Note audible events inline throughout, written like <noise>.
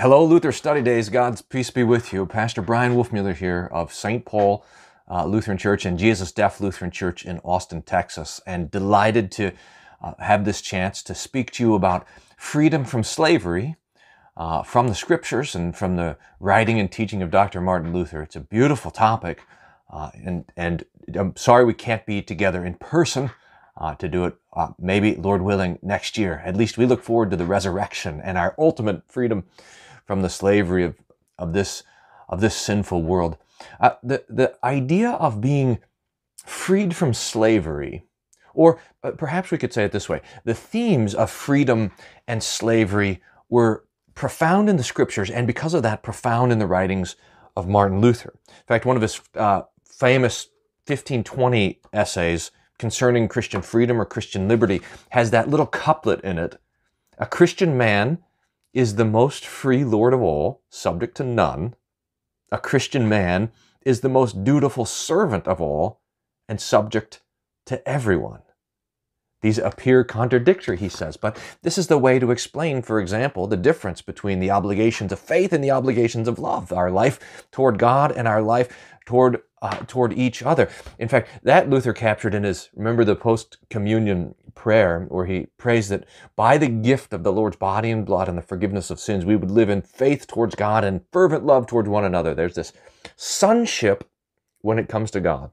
Hello, Luther Study Days. God's peace be with you. Pastor Brian Wolfmueller here of St. Paul uh, Lutheran Church and Jesus Deaf Lutheran Church in Austin, Texas, and delighted to uh, have this chance to speak to you about freedom from slavery uh, from the scriptures and from the writing and teaching of Dr. Martin Luther. It's a beautiful topic, uh, and and I'm sorry we can't be together in person. Uh, to do it, uh, maybe Lord willing, next year. At least we look forward to the resurrection and our ultimate freedom from the slavery of, of this of this sinful world. Uh, the the idea of being freed from slavery, or uh, perhaps we could say it this way: the themes of freedom and slavery were profound in the scriptures, and because of that, profound in the writings of Martin Luther. In fact, one of his uh, famous 1520 essays concerning Christian freedom or Christian liberty has that little couplet in it. A Christian man is the most free Lord of all, subject to none. A Christian man is the most dutiful servant of all, and subject to everyone. These appear contradictory, he says, but this is the way to explain, for example, the difference between the obligations of faith and the obligations of love, our life toward God and our life toward uh, toward each other. In fact, that Luther captured in his, remember the post communion prayer, where he prays that by the gift of the Lord's body and blood and the forgiveness of sins, we would live in faith towards God and fervent love towards one another. There's this sonship when it comes to God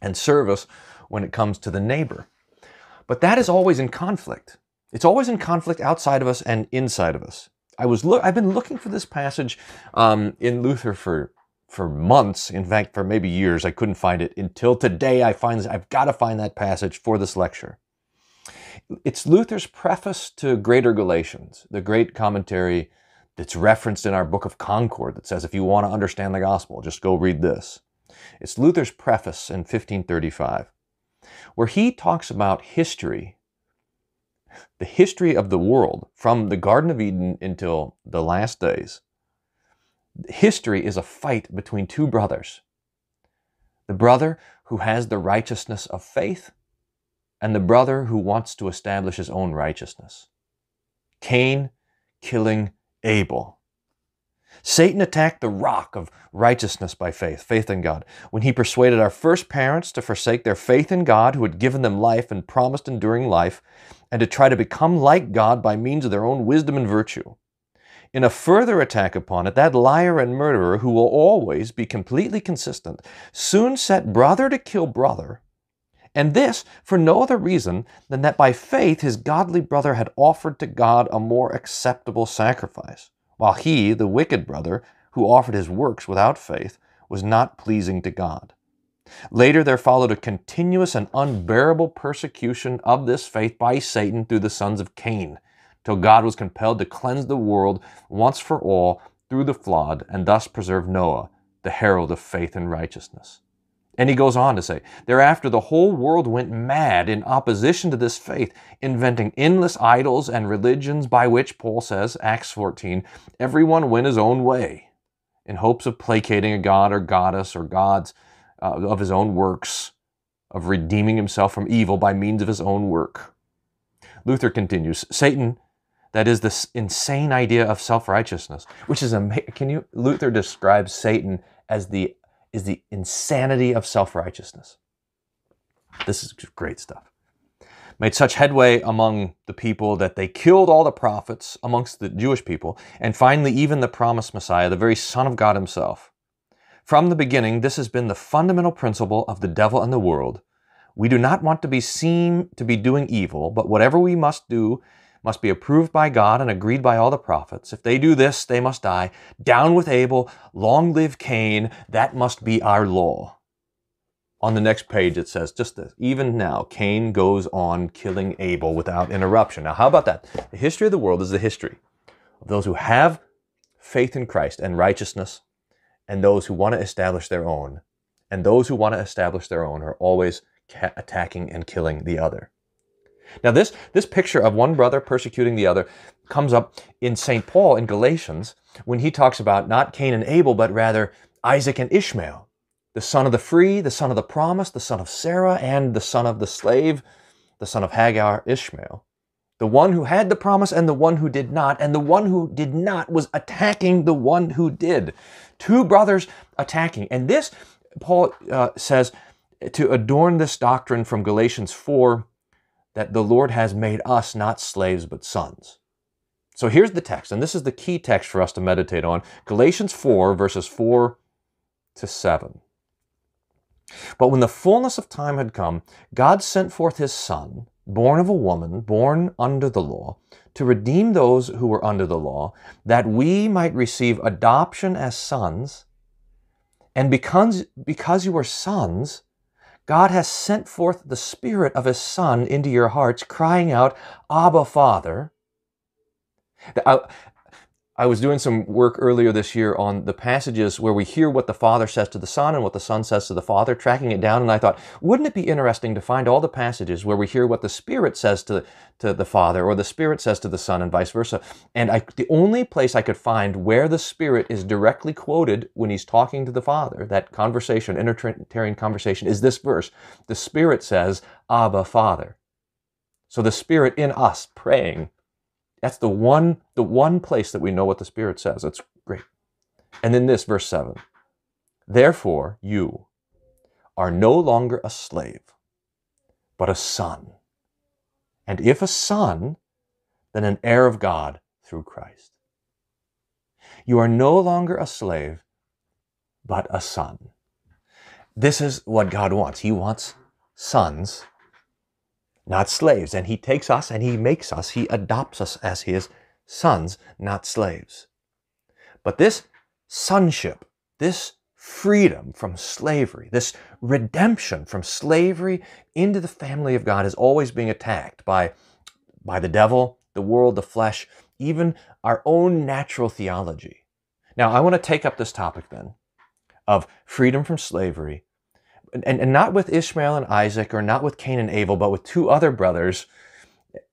and service when it comes to the neighbor. But that is always in conflict. It's always in conflict outside of us and inside of us. I was look, I've been looking for this passage um, in Luther for for months, in fact, for maybe years. I couldn't find it until today. I find I've got to find that passage for this lecture. It's Luther's preface to Greater Galatians, the great commentary that's referenced in our Book of Concord that says if you want to understand the gospel, just go read this. It's Luther's preface in 1535, where he talks about history, the history of the world from the Garden of Eden until the last days history is a fight between two brothers the brother who has the righteousness of faith, and the brother who wants to establish his own righteousness. Cain killing Abel. Satan attacked the rock of righteousness by faith, faith in God, when he persuaded our first parents to forsake their faith in God, who had given them life and promised enduring life, and to try to become like God by means of their own wisdom and virtue. In a further attack upon it, that liar and murderer, who will always be completely consistent, soon set brother to kill brother, and this for no other reason than that by faith his godly brother had offered to God a more acceptable sacrifice, while he, the wicked brother, who offered his works without faith, was not pleasing to God. Later, there followed a continuous and unbearable persecution of this faith by Satan through the sons of Cain till God was compelled to cleanse the world once for all through the flood and thus preserve Noah, the herald of faith and righteousness. And he goes on to say, Thereafter the whole world went mad in opposition to this faith, inventing endless idols and religions by which, Paul says, Acts 14, everyone went his own way, in hopes of placating a god or goddess or gods uh, of his own works, of redeeming himself from evil by means of his own work. Luther continues, Satan that is this insane idea of self-righteousness, which is amazing. Can you, Luther describes Satan as the, is the insanity of self-righteousness. This is great stuff. Made such headway among the people that they killed all the prophets amongst the Jewish people, and finally even the promised Messiah, the very Son of God himself. From the beginning, this has been the fundamental principle of the devil and the world. We do not want to be seen to be doing evil, but whatever we must do must be approved by God and agreed by all the prophets. If they do this, they must die. Down with Abel, long live Cain, that must be our law. On the next page, it says just this even now, Cain goes on killing Abel without interruption. Now, how about that? The history of the world is the history of those who have faith in Christ and righteousness, and those who want to establish their own. And those who want to establish their own are always attacking and killing the other. Now, this, this picture of one brother persecuting the other comes up in St. Paul in Galatians when he talks about not Cain and Abel, but rather Isaac and Ishmael, the son of the free, the son of the promise, the son of Sarah, and the son of the slave, the son of Hagar, Ishmael. The one who had the promise and the one who did not, and the one who did not was attacking the one who did. Two brothers attacking. And this, Paul uh, says, to adorn this doctrine from Galatians 4 that the Lord has made us not slaves but sons. So here's the text, and this is the key text for us to meditate on Galatians 4, verses 4 to 7. But when the fullness of time had come, God sent forth his Son, born of a woman, born under the law, to redeem those who were under the law, that we might receive adoption as sons. And because, because you are sons, God has sent forth the Spirit of His Son into your hearts, crying out, Abba, Father. Uh, I, was doing some work earlier this year on the passages where we hear what the Father says to the Son and what the Son says to the Father, tracking it down. And I thought, wouldn't it be interesting to find all the passages where we hear what the Spirit says to, to the Father or the Spirit says to the Son and vice versa? And I, the only place I could find where the Spirit is directly quoted when he's talking to the Father, that conversation, intertrinitarian conversation, is this verse. The Spirit says, Abba, Father. So the Spirit in us praying that's the one, the one place that we know what the Spirit says. That's great. And then this, verse 7. Therefore, you are no longer a slave, but a son. And if a son, then an heir of God through Christ. You are no longer a slave, but a son. This is what God wants. He wants sons not slaves. And he takes us and he makes us, he adopts us as his sons, not slaves. But this sonship, this freedom from slavery, this redemption from slavery into the family of God is always being attacked by, by the devil, the world, the flesh, even our own natural theology. Now, I want to take up this topic then of freedom from slavery and, and not with Ishmael and Isaac or not with Cain and Abel, but with two other brothers,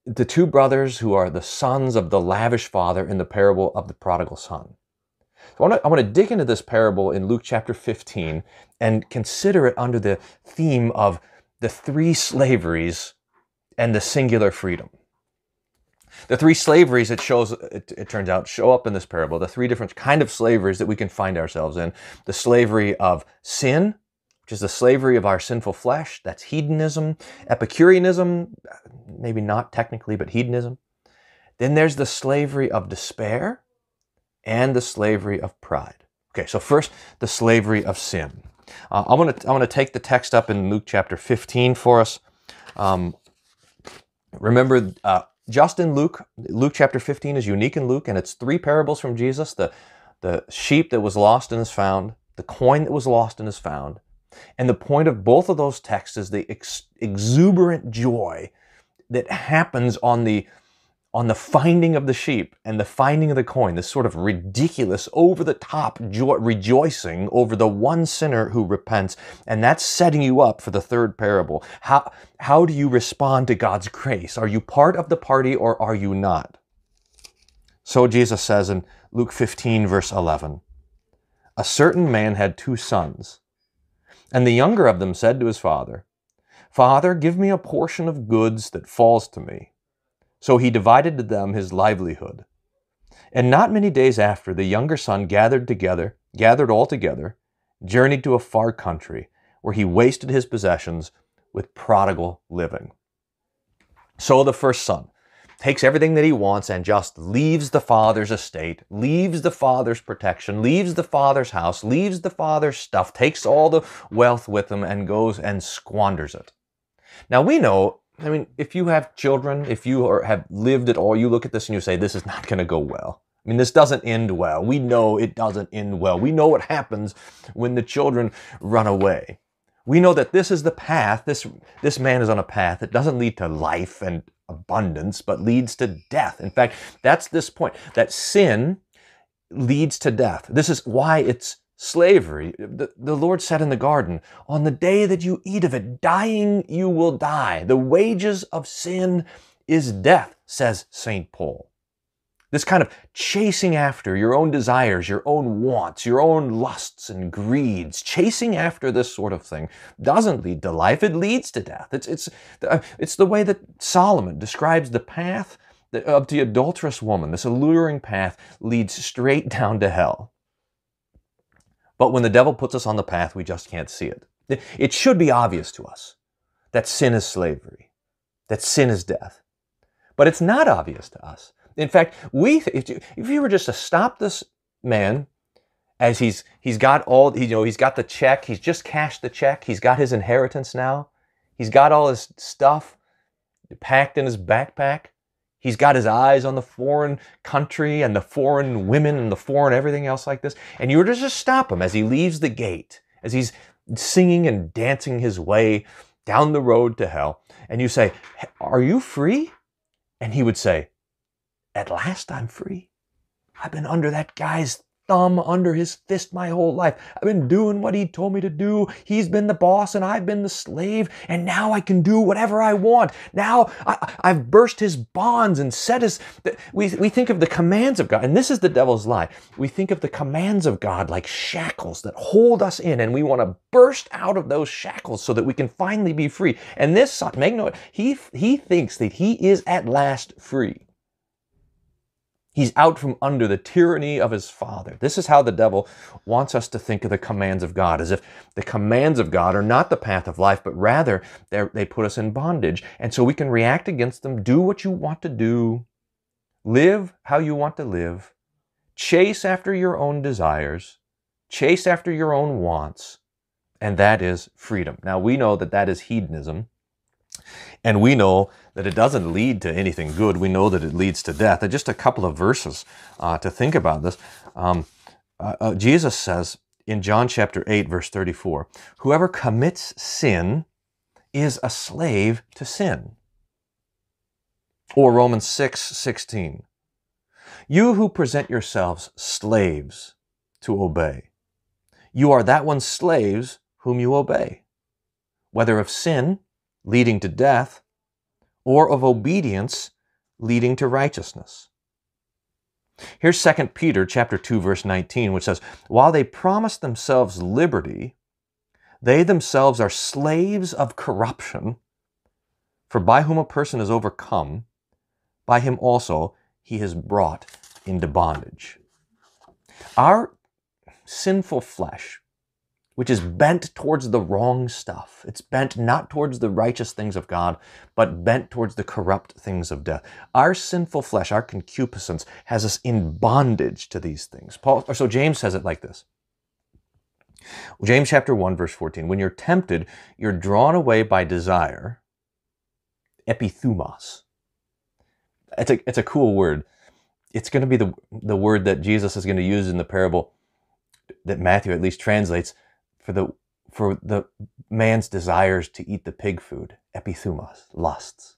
the two brothers who are the sons of the lavish father in the parable of the prodigal son. So I want, to, to dig into this parable in Luke chapter 15 and consider it under the theme of the three slaveries and the singular freedom. The three slaveries it shows, it, it, turns out, show up in this parable. The three different kind of slaveries that we can find ourselves in. The slavery of sin, which is the slavery of our sinful flesh. That's hedonism, Epicureanism, maybe not technically, but hedonism. Then there's the slavery of despair and the slavery of pride. Okay, so first, the slavery of sin. Uh, I want to I want to take the text up in Luke chapter 15 for us. Um, remember, uh, just in Luke, Luke chapter 15 is unique in Luke, and it's three parables from Jesus: the the sheep that was lost and is found, the coin that was lost and is found, and the point of both of those texts is the ex- exuberant joy that happens on the on the finding of the sheep and the finding of the coin, this sort of ridiculous, over the top joy, rejoicing over the one sinner who repents. And that's setting you up for the third parable. How, how do you respond to God's grace? Are you part of the party or are you not? So Jesus says in Luke 15, verse 11 A certain man had two sons. And the younger of them said to his father, Father, give me a portion of goods that falls to me. So he divided to them his livelihood. And not many days after, the younger son gathered together, gathered all together, journeyed to a far country, where he wasted his possessions with prodigal living. So the first son, takes everything that he wants and just leaves the father's estate, leaves the father's protection, leaves the father's house, leaves the father's stuff, takes all the wealth with him and goes and squanders it. Now we know, I mean, if you have children, if you are, have lived at all, you look at this and you say, this is not going to go well. I mean, this doesn't end well. We know it doesn't end well. We know what happens when the children run away. We know that this is the path, this, this man is on a path that doesn't lead to life and abundance, but leads to death. In fact, that's this point that sin leads to death. This is why it's slavery. The, the Lord said in the garden, On the day that you eat of it, dying you will die. The wages of sin is death, says St. Paul. This kind of chasing after your own desires, your own wants, your own lusts and greeds, chasing after this sort of thing doesn't lead to life, it leads to death. It's, it's, uh, it's the way that Solomon describes the path of the adulterous woman. This alluring path leads straight <laughs> down to hell. But when the devil puts us on the path, we just can't see it. It should be obvious to us that sin is slavery, that sin is death. But it's not obvious to us. In fact, we if you, if you were just to stop this man as he's he's got all you know he's got the check, he's just cashed the check, he's got his inheritance now, he's got all his stuff packed in his backpack. He's got his eyes on the foreign country and the foreign women and the foreign everything else like this. And you were just to just stop him as he leaves the gate, as he's singing and dancing his way down the road to hell. And you say, Are you free? And he would say, At last I'm free. I've been under that guy's thumb under his fist my whole life. I've been doing what he told me to do. He's been the boss and I've been the slave, and now I can do whatever I want. Now I, have burst his bonds and set his. We, we think of the commands of God, and this is the devil's lie. We think of the commands of God like shackles that hold us in, and we want to burst out of those shackles so that we can finally be free. And this, make note, he, he thinks that he is at last free. He's out from under the tyranny of his father. This is how the devil wants us to think of the commands of God, as if the commands of God are not the path of life, but rather they put us in bondage. And so we can react against them, do what you want to do, live how you want to live, chase after your own desires, chase after your own wants, and that is freedom. Now we know that that is hedonism. And we know that it doesn't lead to anything good. We know that it leads to death. Just a couple of verses uh, to think about this. Um, uh, uh, Jesus says in John chapter 8, verse 34, Whoever commits sin is a slave to sin. Or Romans 6, 16. You who present yourselves slaves to obey, you are that one's slaves whom you obey, whether of sin leading to death, or of obedience leading to righteousness. Here's 2 Peter chapter 2 verse 19 which says, "While they promise themselves liberty, they themselves are slaves of corruption, for by whom a person is overcome, by him also he is brought into bondage." Our sinful flesh which is bent towards the wrong stuff. It's bent not towards the righteous things of God, but bent towards the corrupt things of death. Our sinful flesh, our concupiscence, has us in bondage to these things. Paul, or so James says it like this. James chapter 1, verse 14. When you're tempted, you're drawn away by desire, epithumos. It's a, it's a cool word. It's going to be the, the word that Jesus is going to use in the parable that Matthew at least translates for the for the man's desires to eat the pig food, epithumos, lusts.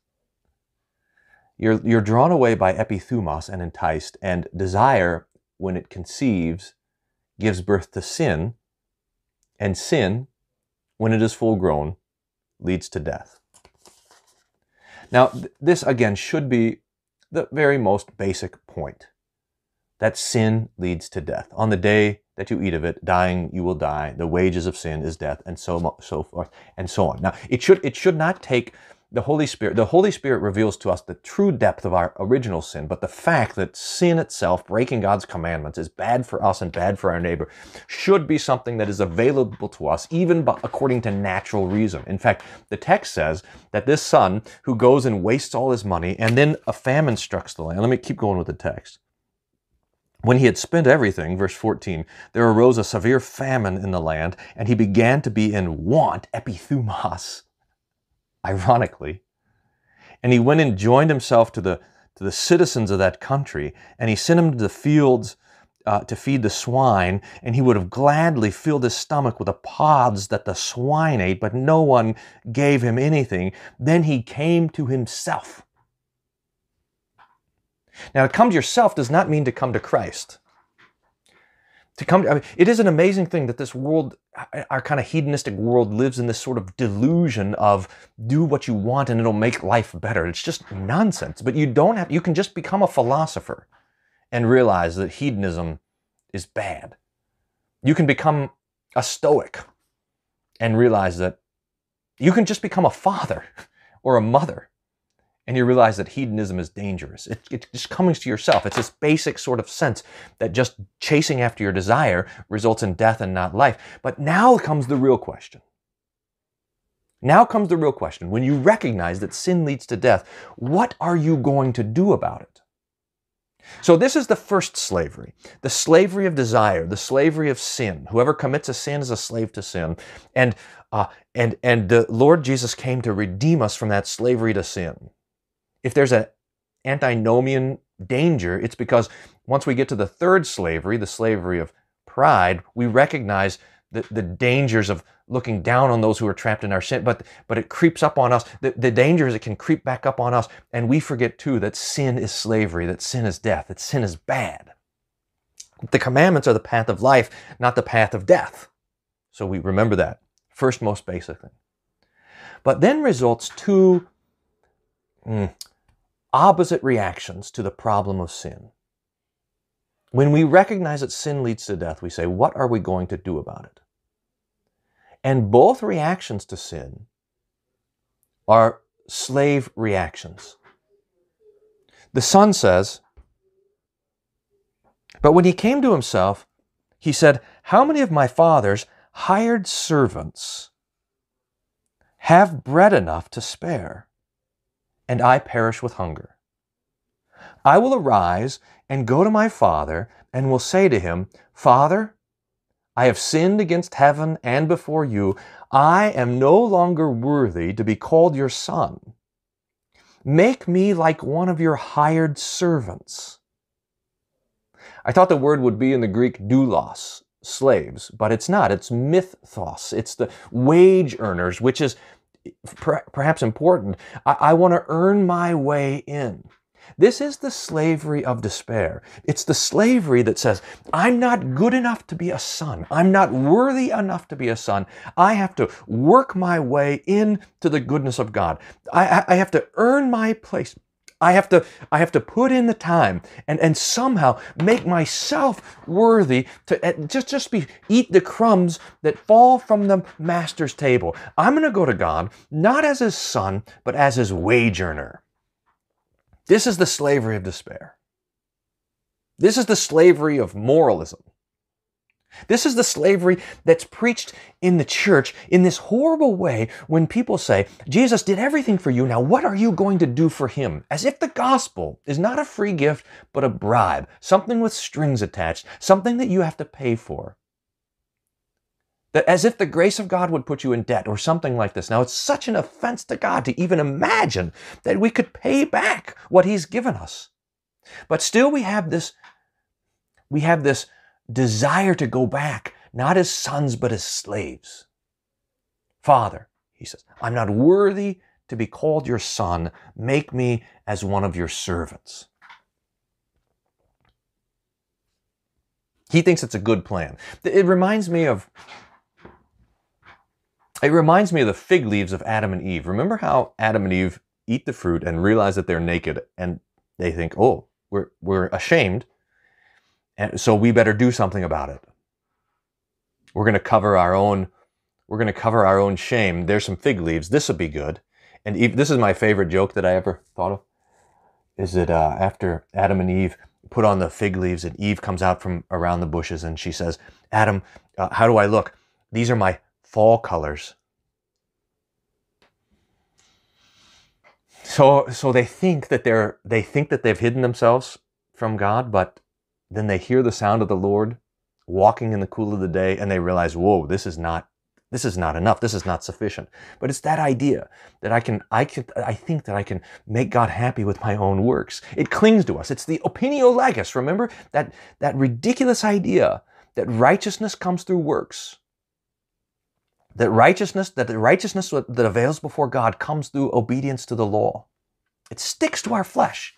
You're, you're drawn away by epithumos and enticed, and desire, when it conceives, gives birth to sin, and sin, when it is full grown, leads to death. Now, this again should be the very most basic point that sin leads to death. On the day that you eat of it, dying you will die. The wages of sin is death, and so so forth and so on. Now, it should it should not take the Holy Spirit. The Holy Spirit reveals to us the true depth of our original sin, but the fact that sin itself, breaking God's commandments, is bad for us and bad for our neighbor, should be something that is available to us, even according to natural reason. In fact, the text says that this son who goes and wastes all his money, and then a famine strikes the land. Let me keep going with the text. When he had spent everything, verse 14, there arose a severe famine in the land, and he began to be in want, epithumos, ironically. And he went and joined himself to the, to the citizens of that country, and he sent them to the fields uh, to feed the swine, and he would have gladly filled his stomach with the pods that the swine ate, but no one gave him anything. Then he came to himself now, to come to yourself does not mean to come to Christ. To come, I mean, it is an amazing thing that this world, our kind of hedonistic world, lives in this sort of delusion of do what you want and it'll make life better. It's just nonsense. But you don't have, you can just become a philosopher. and realize that hedonism is bad. You can become a stoic and realize that you can just become a father <laughs> or a mother and you realize that hedonism is dangerous. It, it just comes to yourself. It's this basic sort of sense that just chasing after your desire results in death and not life. But now comes the real question. Now comes the real question. When you recognize that sin leads to death, what are you going to do about it? So, this is the first slavery the slavery of desire, the slavery of sin. Whoever commits a sin is a slave to sin. And, uh, and, and the Lord Jesus came to redeem us from that slavery to sin. If there's an antinomian danger, it's because once we get to the third slavery, the slavery of pride, we recognize the, the dangers of looking down on those who are trapped in our sin, but, but it creeps up on us. The, the danger is it can creep back up on us, and we forget too that sin is slavery, that sin is death, that sin is bad. The commandments are the path of life, not the path of death. So we remember that. First, most basic thing. But then results two mm, opposite reactions to the problem of sin. When we recognize that sin leads to death, we say, What are we going to do about it? And both reactions to sin are slave reactions. The son says, But when he came to himself, he said, How many of my father's hired servants have bread enough to spare, and I perish with hunger? I will arise and go to my father, and will say to him, Father, I have sinned against heaven and before you. I am no longer worthy to be called your son. Make me like one of your hired servants. I thought the word would be in the Greek doulos, slaves, but it's not. It's misthios. It's the wage earners, which is perhaps important. I, I want to earn my way in. This is the slavery of despair. It's the slavery that says, I'm not good enough to be a son. I'm not worthy enough to be a son. I have to work my way into the goodness of God. I, I have to earn my place. I have to I have to put in the time and, and somehow make myself worthy to eh, just just be eat the crumbs that fall from the master's table. I'm going to go to God not as his son but as his wage earner. This is the slavery of despair. This is the slavery of moralism. This is the slavery that's preached in the church in this horrible way when people say, Jesus did everything for you, now what are you going to do for him? As if the gospel is not a free gift, but a bribe, something with strings attached, something that you have to pay for. That as if the grace of God would put you in debt or something like this. Now, it's such an offense to God to even imagine that we could pay back what He's given us. But still, we have this, we have this desire to go back, not as sons, but as slaves. Father, he says, I'm not worthy to be called your son. Make me as one of your servants. He thinks it's a good plan. It reminds me of it reminds me of the fig leaves of Adam and Eve. Remember how Adam and Eve eat the fruit and realize that they're naked and they think, oh, we're, we're ashamed, and so we better do something about it. We're going to cover our own we're going to cover our own shame. There's some fig leaves. This will be good. And Eve, this is my favorite joke that I ever thought of. Is that uh, after Adam and Eve put on the fig leaves, and Eve comes out from around the bushes and she says, Adam, uh, how do I look? These are my fall colors. So, so they think that they're they think that they've hidden themselves from God, but then they hear the sound of the Lord walking in the cool of the day, and they realize, whoa, this is not this is not enough. This is not sufficient. But it's that idea that I can I can I think that I can make God happy with my own works. It clings to us. It's the opinio legis. Remember that that ridiculous idea that righteousness comes through works that righteousness, that the righteousness that avails before God comes through obedience to the law. It sticks to our flesh.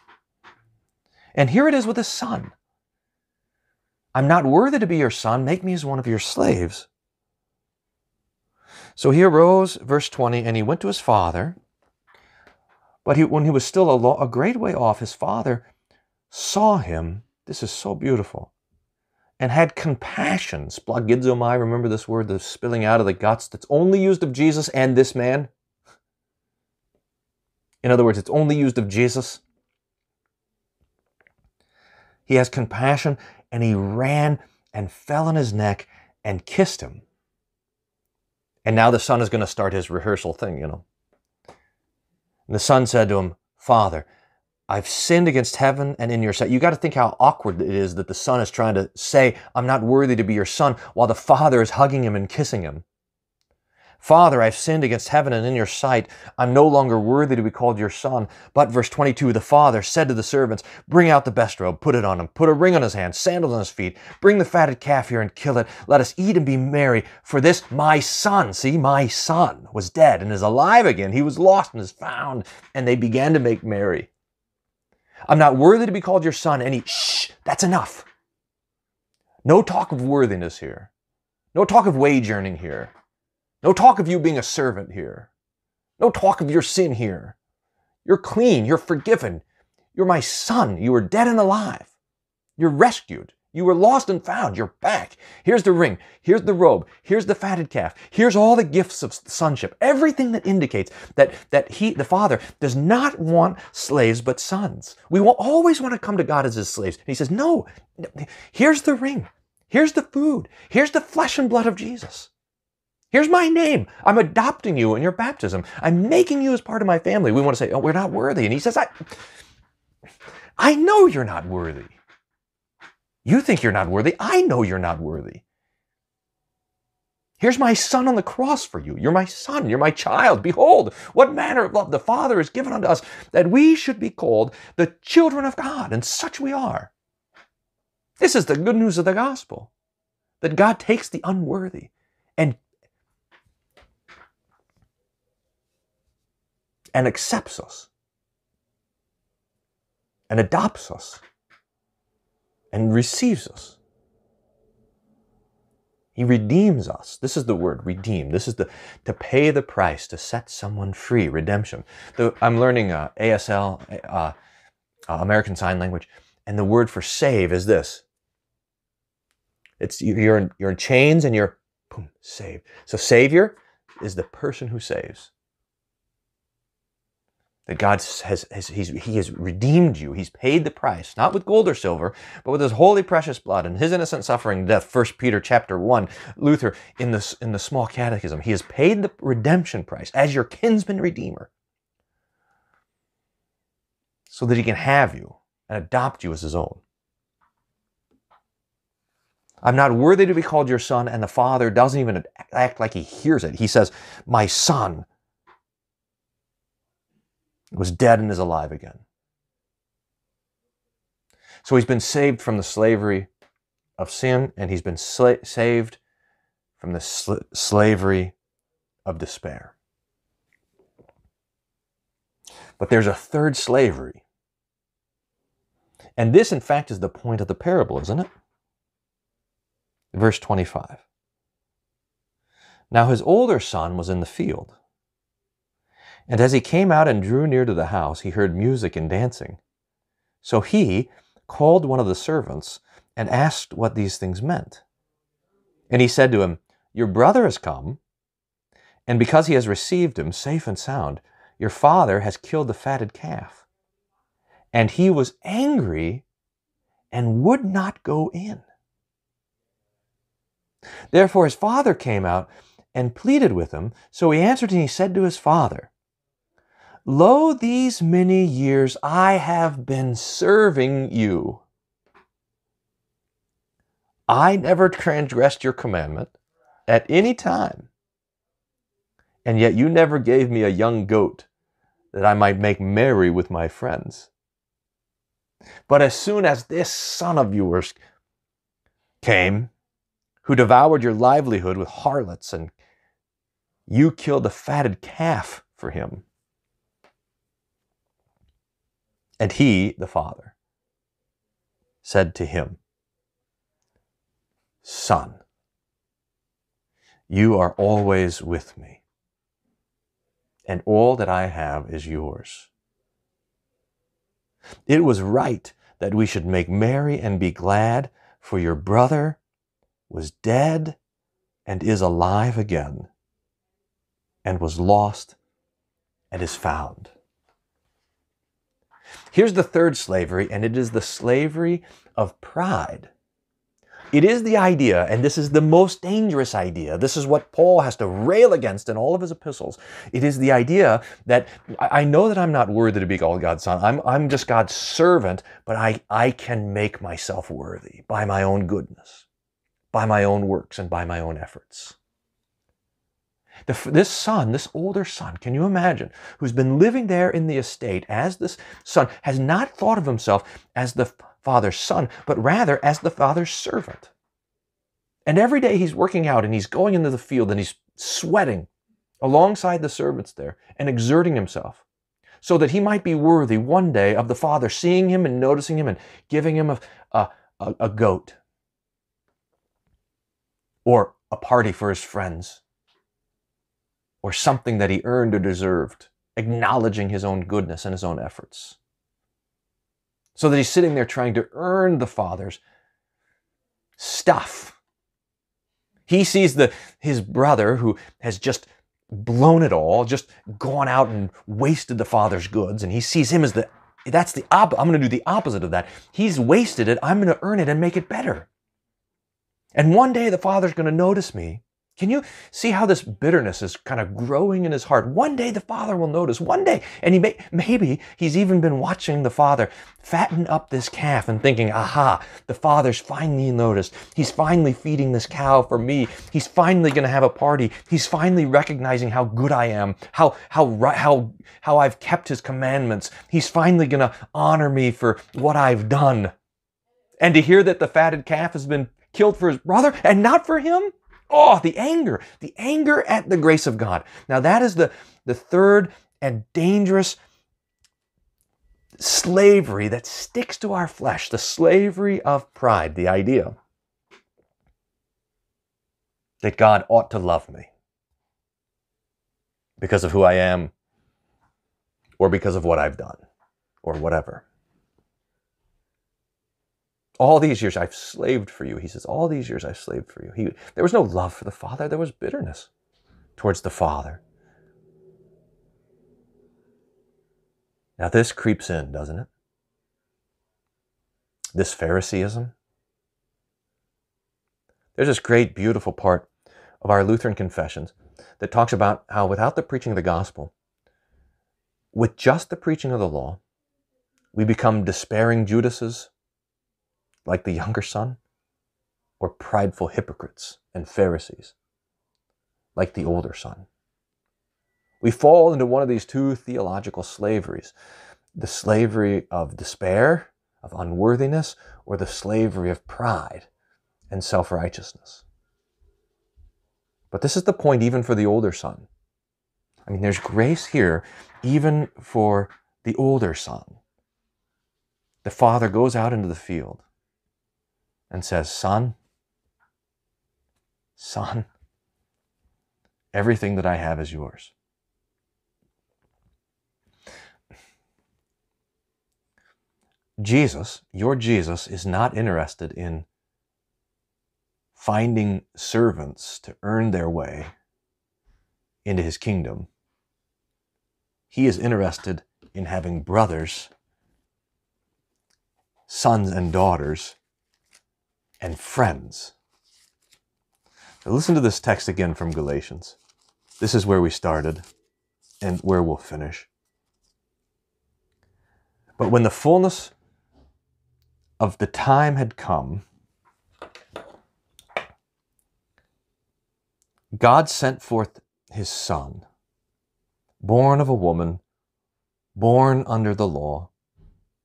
And here it is with his son. I'm not worthy to be your son. Make me as one of your slaves. So he arose, verse 20, and he went to his father. But he, when he was still a, lo- a great way off, his father saw him This is so beautiful. And had compassion, splanchnizomai, remember this word, the spilling out of the guts that's only used of Jesus and this man? In other words, it's only used of Jesus. He has compassion and he ran and fell on his neck and kissed him. And now the son is going to start his rehearsal thing, you know. And the son said to him, Father, I've sinned against heaven and in your sight. You got to think how awkward it is that the son is trying to say, I'm not worthy to be your son, while the father is hugging him and kissing him. Father, I've sinned against heaven and in your sight. I'm no longer worthy to be called your son. But, verse 22, the father said to the servants, Bring out the best robe, put it on him, put a ring on his hand, sandals on his feet, bring the fatted calf here and kill it. Let us eat and be merry. For this, my son, see, my son was dead and is alive again. He was lost and is found. And they began to make merry. I'm not worthy to be called your son. And he, shh, that's enough. No talk of worthiness here. No talk of wage earning here. No talk of you being a servant here. No talk of your sin here. You're clean. You're forgiven. You're my son. You were dead and alive. You're rescued. You were lost and found. You're back. Here's the ring. Here's the robe. Here's the fatted calf. Here's all the gifts of sonship. Everything that indicates that, that he, the father, does not want slaves but sons. We will always want to come to God as his slaves. And he says, no, here's the ring. Here's the food. Here's the flesh and blood of Jesus. Here's my name. I'm adopting you in your baptism. I'm making you as part of my family. We want to say, oh, we're not worthy. And he says, I, I know you're not worthy. You think you're not worthy. I know you're not worthy. Here's my son on the cross for you. You're my son. You're my child. Behold, what manner of love the Father has given unto us that we should be called the children of God. And such we are. This is the good news of the gospel that God takes the unworthy and and accepts us and adopts us and receives us. He redeems us. This is the word, redeem. This is the to pay the price to set someone free, redemption. The, I'm learning uh, ASL, uh, uh, American Sign Language, and the word for save is this. It's you're in, you're in chains and you're boom, saved. So Savior is the person who saves that God has, has he has redeemed you. He's paid the price, not with gold or silver, but with his holy precious blood and his innocent suffering death. First Peter chapter one, Luther in the, in the small catechism. He has paid the redemption price as your kinsman redeemer so that he can have you and adopt you as his own. I'm not worthy to be called your son, and the father doesn't even act like he hears it. He says, My son, was dead and is alive again. So he's been saved from the slavery of sin, and he's been saved from the sl- slavery of despair. But there's a third slavery. And this, in fact, is the point of the parable, isn't it? Verse 25. Now his older son was in the field. And as he came out and drew near to the house, he heard music and dancing. So he called one of the servants and asked what these things meant. And he said to him, Your brother has come, and because he has received him safe and sound, your father has killed the fatted calf. And he was angry and would not go in. Therefore his father came out and pleaded with him. So he answered and he said to his father, Lo, these many years I have been serving you. I never transgressed your commandment at any time. And yet you never gave me a young goat that I might make merry with my friends. But as soon as this son of yours came, who devoured your livelihood with harlots, and you killed a fatted calf for him, And he, the Father, said to him, Son, you are always with me, and all that I have is yours. It was right that we should make merry and be glad, for your brother was dead and is alive again, and was lost and is found. Here's the third slavery, and it is the slavery of pride. It is the idea, and this is the most dangerous idea. This is what Paul has to rail against in all of his epistles. It is the idea that I know that I'm not worthy to be called God's son. I'm, I'm just God's servant, but I, I can make myself worthy by my own goodness, by my own works, and by my own efforts. The, this son, this older son, can you imagine, who's been living there in the estate as this son, has not thought of himself as the father's son, but rather as the father's servant. And every day he's working out and he's going into the field and he's sweating alongside the servants there and exerting himself so that he might be worthy one day of the father seeing him and noticing him and giving him a, a, a, a goat or a party for his friends or something that he earned or deserved, acknowledging his own goodness and his own efforts. So that he's sitting there trying to earn the Father's stuff. He sees the, his brother who has just blown it all, just gone out and wasted the Father's goods, and he sees him as the that's the op- I'm going to do the opposite of that. He's wasted it. I'm going to earn it and make it better. And one day the Father's going to notice me can you see how this bitterness is kind of growing in his heart? One day the father will notice, one day, and he may, maybe he's even been watching the father fatten up this calf and thinking, aha, the father's finally noticed. He's finally feeding this cow for me. He's finally going to have a party. He's finally recognizing how good I am, how, how, how, how I've kept his commandments. He's finally going to honor me for what I've done. And to hear that the fatted calf has been killed for his brother and not for him? Oh, the anger, the anger at the grace of God. Now, that is the, the third and dangerous slavery that sticks to our flesh, the slavery of pride, the idea that God ought to love me because of who I am or because of what I've done or whatever. All these years I've slaved for you. He says, All these years I've slaved for you. He, there was no love for the Father, there was bitterness towards the Father. Now, this creeps in, doesn't it? This Phariseeism. There's this great, beautiful part of our Lutheran confessions that talks about how without the preaching of the gospel, with just the preaching of the law, we become despairing Judases, like the younger son, or prideful hypocrites and Pharisees, like the older son. We fall into one of these two theological slaveries the slavery of despair, of unworthiness, or the slavery of pride and self righteousness. But this is the point even for the older son. I mean, there's grace here even for the older son. The father goes out into the field and says, Son, son, everything that I have is yours. Jesus, your Jesus, is not interested in finding servants to earn their way into his kingdom. He is interested in having brothers, sons, and daughters and friends. Now listen to this text again from Galatians. This is where we started and where we'll finish. But when the fullness of the time had come, God sent forth his Son, born of a woman, born under the law,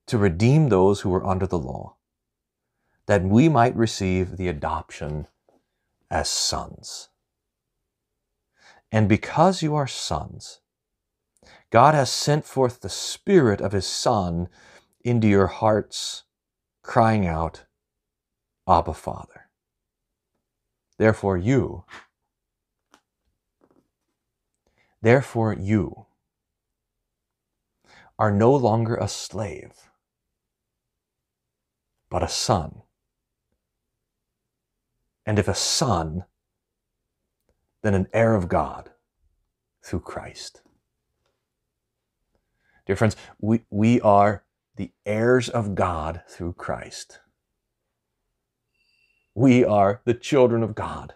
to redeem those who were under the law that we might receive the adoption as sons. And because you are sons, God has sent forth the Spirit of His Son into your hearts, crying out, Abba, Father. Therefore, you, therefore, you are no longer a slave but a son. And if a son, then an heir of God through Christ. Dear friends, we, we are the heirs of God through Christ. We are the children of God,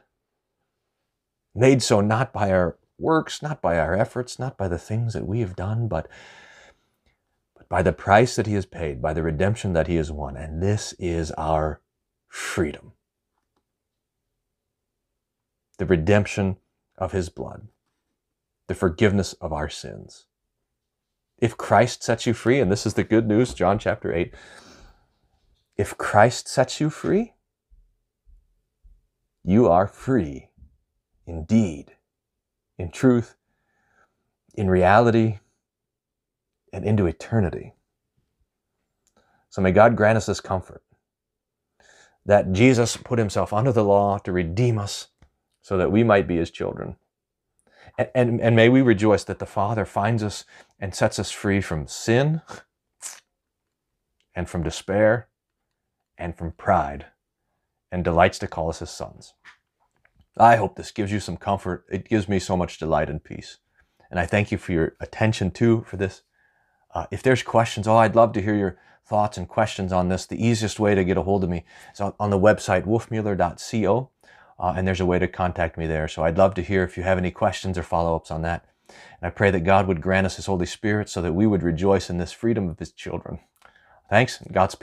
made so not by our works, not by our efforts, not by the things that we have done, but, but by the price that He has paid, by the redemption that He has won. And this is our freedom the redemption of His blood, the forgiveness of our sins. If Christ sets you free, and this is the good news, John chapter 8, if Christ sets you free, you are free indeed, in truth, in reality, and into eternity. So may God grant us this comfort that Jesus put himself under the law to redeem us so that we might be his children. And, and, and may we rejoice that the Father finds us and sets us free from sin and from despair and from pride and delights to call us his sons. I hope this gives you some comfort. It gives me so much delight and peace. And I thank you for your attention too for this. Uh, if there's questions, oh, I'd love to hear your thoughts and questions on this. The easiest way to get a hold of me is on, on the website wolfmueller.co uh, and there's a way to contact me there. So I'd love to hear if you have any questions or follow ups on that. And I pray that God would grant us His Holy Spirit so that we would rejoice in this freedom of His children. Thanks, God's peace.